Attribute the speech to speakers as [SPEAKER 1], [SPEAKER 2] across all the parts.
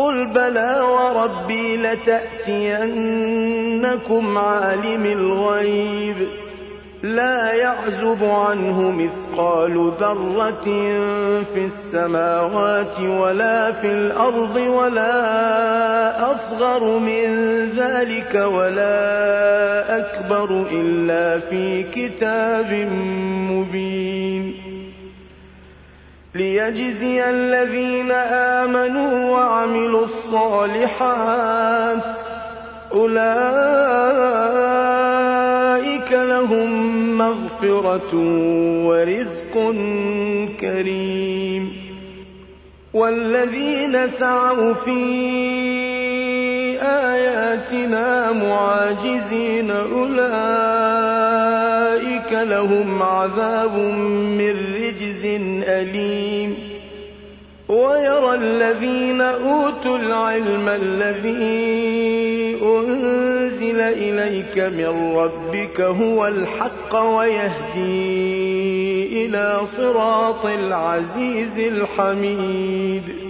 [SPEAKER 1] قُلْ بَلَىٰ وَرَبِّي لَتَأْتِيَنَّكُمْ عَالِمِ الْغَيْبِ لَا يَعْزُبُ عَنْهُ مِثْقَالُ ذَرَّةٍ فِي السَّمَاوَاتِ وَلَا فِي الْأَرْضِ وَلَا أَصْغَرُ مِن ذَٰلِكَ وَلَا أَكْبَرُ إِلَّا فِي كِتَابٍ مُّبِينٍ لِيَجْزِيَ الَّذِينَ آمَنُوا وَعَمِلُوا الصَّالِحَاتِ ۚ أُولَٰئِكَ لَهُم مَّغْفِرَةٌ وَرِزْقٌ كَرِيمٌ وَالَّذِينَ سَعَوْا فِي آيَاتِنَا مُعَاجِزِينَ أُولَٰئِكَ أُولَٰئِكَ لَهُمْ عَذَابٌ مِّن رِّجْزٍ أَلِيمٌ وَيَرَى الَّذِينَ أُوتُوا الْعِلْمَ الَّذِي أُنزِلَ إِلَيْكَ مِن رَّبِّكَ هُوَ الْحَقَّ وَيَهْدِي إِلَىٰ صِرَاطِ الْعَزِيزِ الْحَمِيدِ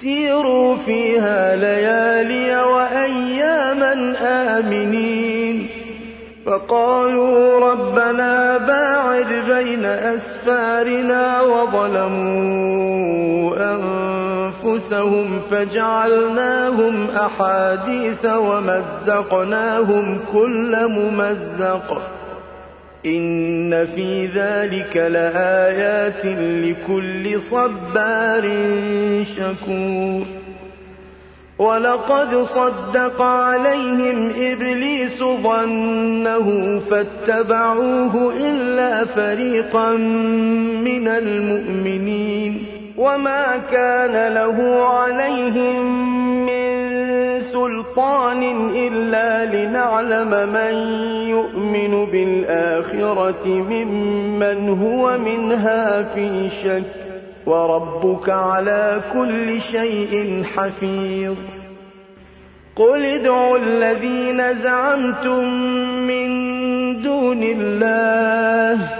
[SPEAKER 1] سيروا فيها ليالي وأياما آمنين فقالوا ربنا باعد بين أسفارنا وظلموا أنفسهم فجعلناهم أحاديث ومزقناهم كل ممزق إِنَّ فِي ذَلِكَ لَآيَاتٍ لِكُلِّ صَبَّارٍ شَكُورٍ وَلَقَدْ صَدَّقَ عَلَيْهِمْ إِبْلِيسُ ظَنَّهُ فَاتَّبَعُوهُ إِلَّا فَرِيقًا مِنَ الْمُؤْمِنِينَ وَمَا كَانَ لَهُ عَلَيْهِمْ سُلْطَانٍ إِلَّا لِنَعْلَمَ مَن يُؤْمِنُ بِالْآخِرَةِ مِمَّنْ هُوَ مِنْهَا فِي شَكٍّ ۗ وَرَبُّكَ عَلَىٰ كُلِّ شَيْءٍ حَفِيظٌ قُلِ ادْعُوا الَّذِينَ زَعَمْتُم مِّن دُونِ اللَّهِ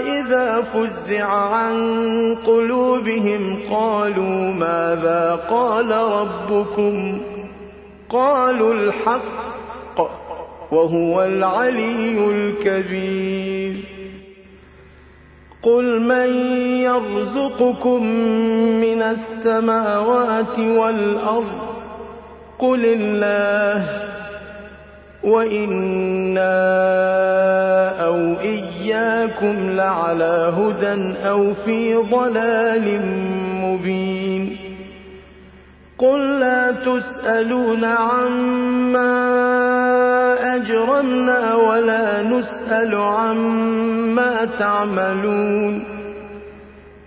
[SPEAKER 1] فُزِّعَ عَن قُلُوبِهِمْ قَالُوا مَاذَا قَالَ رَبُّكُمْ قَالُوا الْحَقَّ وَهُوَ الْعَلِيُّ الْكَبِيرُ قُلْ مَن يَرْزُقُكُم مِّنَ السَّمَاوَاتِ وَالْأَرْضِ قُلِ اللَّهُ وَإِنَّا أَوْ إِيَّاكُمْ لَعَلَىٰ هُدًى أَوْ فِي ضَلَالٍ مُّبِينٍ قُل لَّا تُسْأَلُونَ عَمَّا أَجْرَمْنَا وَلَا نُسْأَلُ عَمَّا تَعْمَلُونَ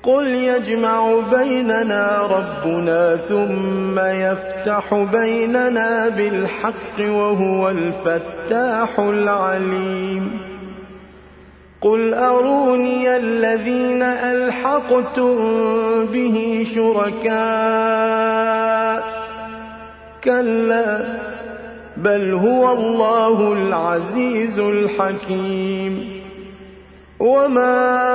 [SPEAKER 1] قُلْ يَجْمَعُ بَيْنَنَا رَبُّنَا ثُمَّ يَفْتَحُ بَيْنَنَا بِالْحَقِّ وَهُوَ الْفَتَّاحُ الْعَلِيمُ قُلْ أَرُونِيَ الَّذِينَ أَلْحَقْتُم بِهِ شُرَكَاءَ كَلَّا بَلْ هُوَ اللَّهُ الْعَزِيزُ الْحَكِيمُ وَمَا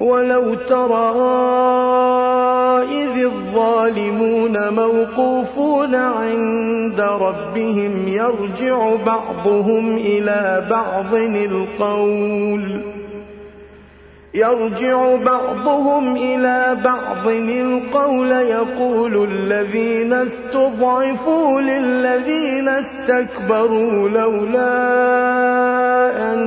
[SPEAKER 1] وَلَوْ تَرَىٰ إِذِ الظَّالِمُونَ مَوْقُوفُونَ عِندَ رَبِّهِمْ يَرْجِعُ بَعْضُهُمْ إِلَىٰ بَعْضٍ الْقَوْلَ يرجع بعضهم إلى بعض القول يقول الذين استضعفوا للذين استكبروا لولا أن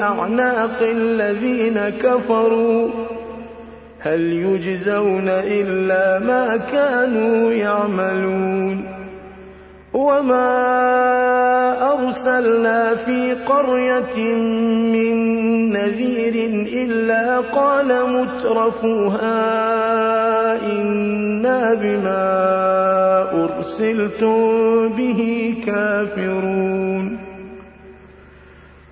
[SPEAKER 1] أعناق الذين كفروا هل يجزون إلا ما كانوا يعملون وما أرسلنا في قرية من نذير إلا قال مترفوها إنا بما أرسلتم به كافرون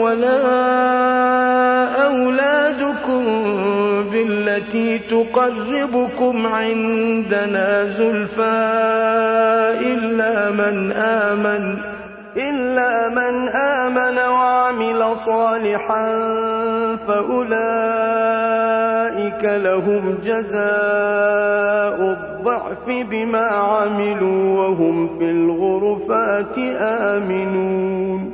[SPEAKER 1] وَلَا أَوْلَادُكُم بِالَّتِي تُقَرِّبُكُمْ عِندَنَا زُلْفَىٰ إِلَّا مَنْ آمَنَ وَعَمِلَ صَالِحًا فَأُولَٰئِكَ لَهُمْ جَزَاءُ الضَّعْفِ بِمَا عَمِلُوا وَهُمْ فِي الْغُرُفَاتِ آمِنُونَ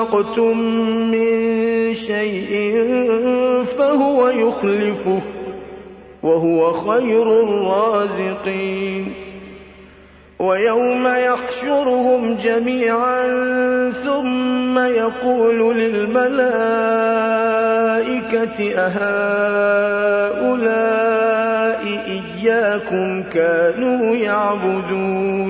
[SPEAKER 1] أَنفَقْتُم مِّن شَيْءٍ فَهُوَ يُخْلِفُهُ وَهُوَ خَيْرُ الرَّازِقِينَ وَيَوْمَ يَحْشُرُهُمْ جَمِيعًا ثُمَّ يَقُولُ لِلْمَلَائِكَةِ أَهَؤُلَاءِ إِيَّاكُمْ كَانُوا يَعْبُدُونَ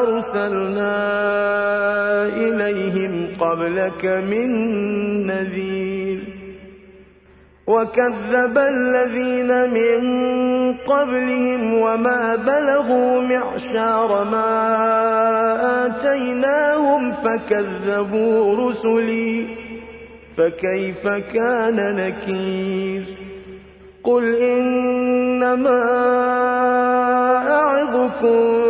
[SPEAKER 1] أَرْسَلْنَا إِلَيْهِمْ قَبْلَكَ مِن نَّذِيرٍ وَكَذَّبَ الَّذِينَ مِن قَبْلِهِمْ وَمَا بَلَغُوا مِعْشَارَ مَا آتَيْنَاهُمْ فَكَذَّبُوا رُسُلِي فَكَيْفَ كَانَ نَكِيرِ قُلْ إِنَّمَا أَعِظُكُم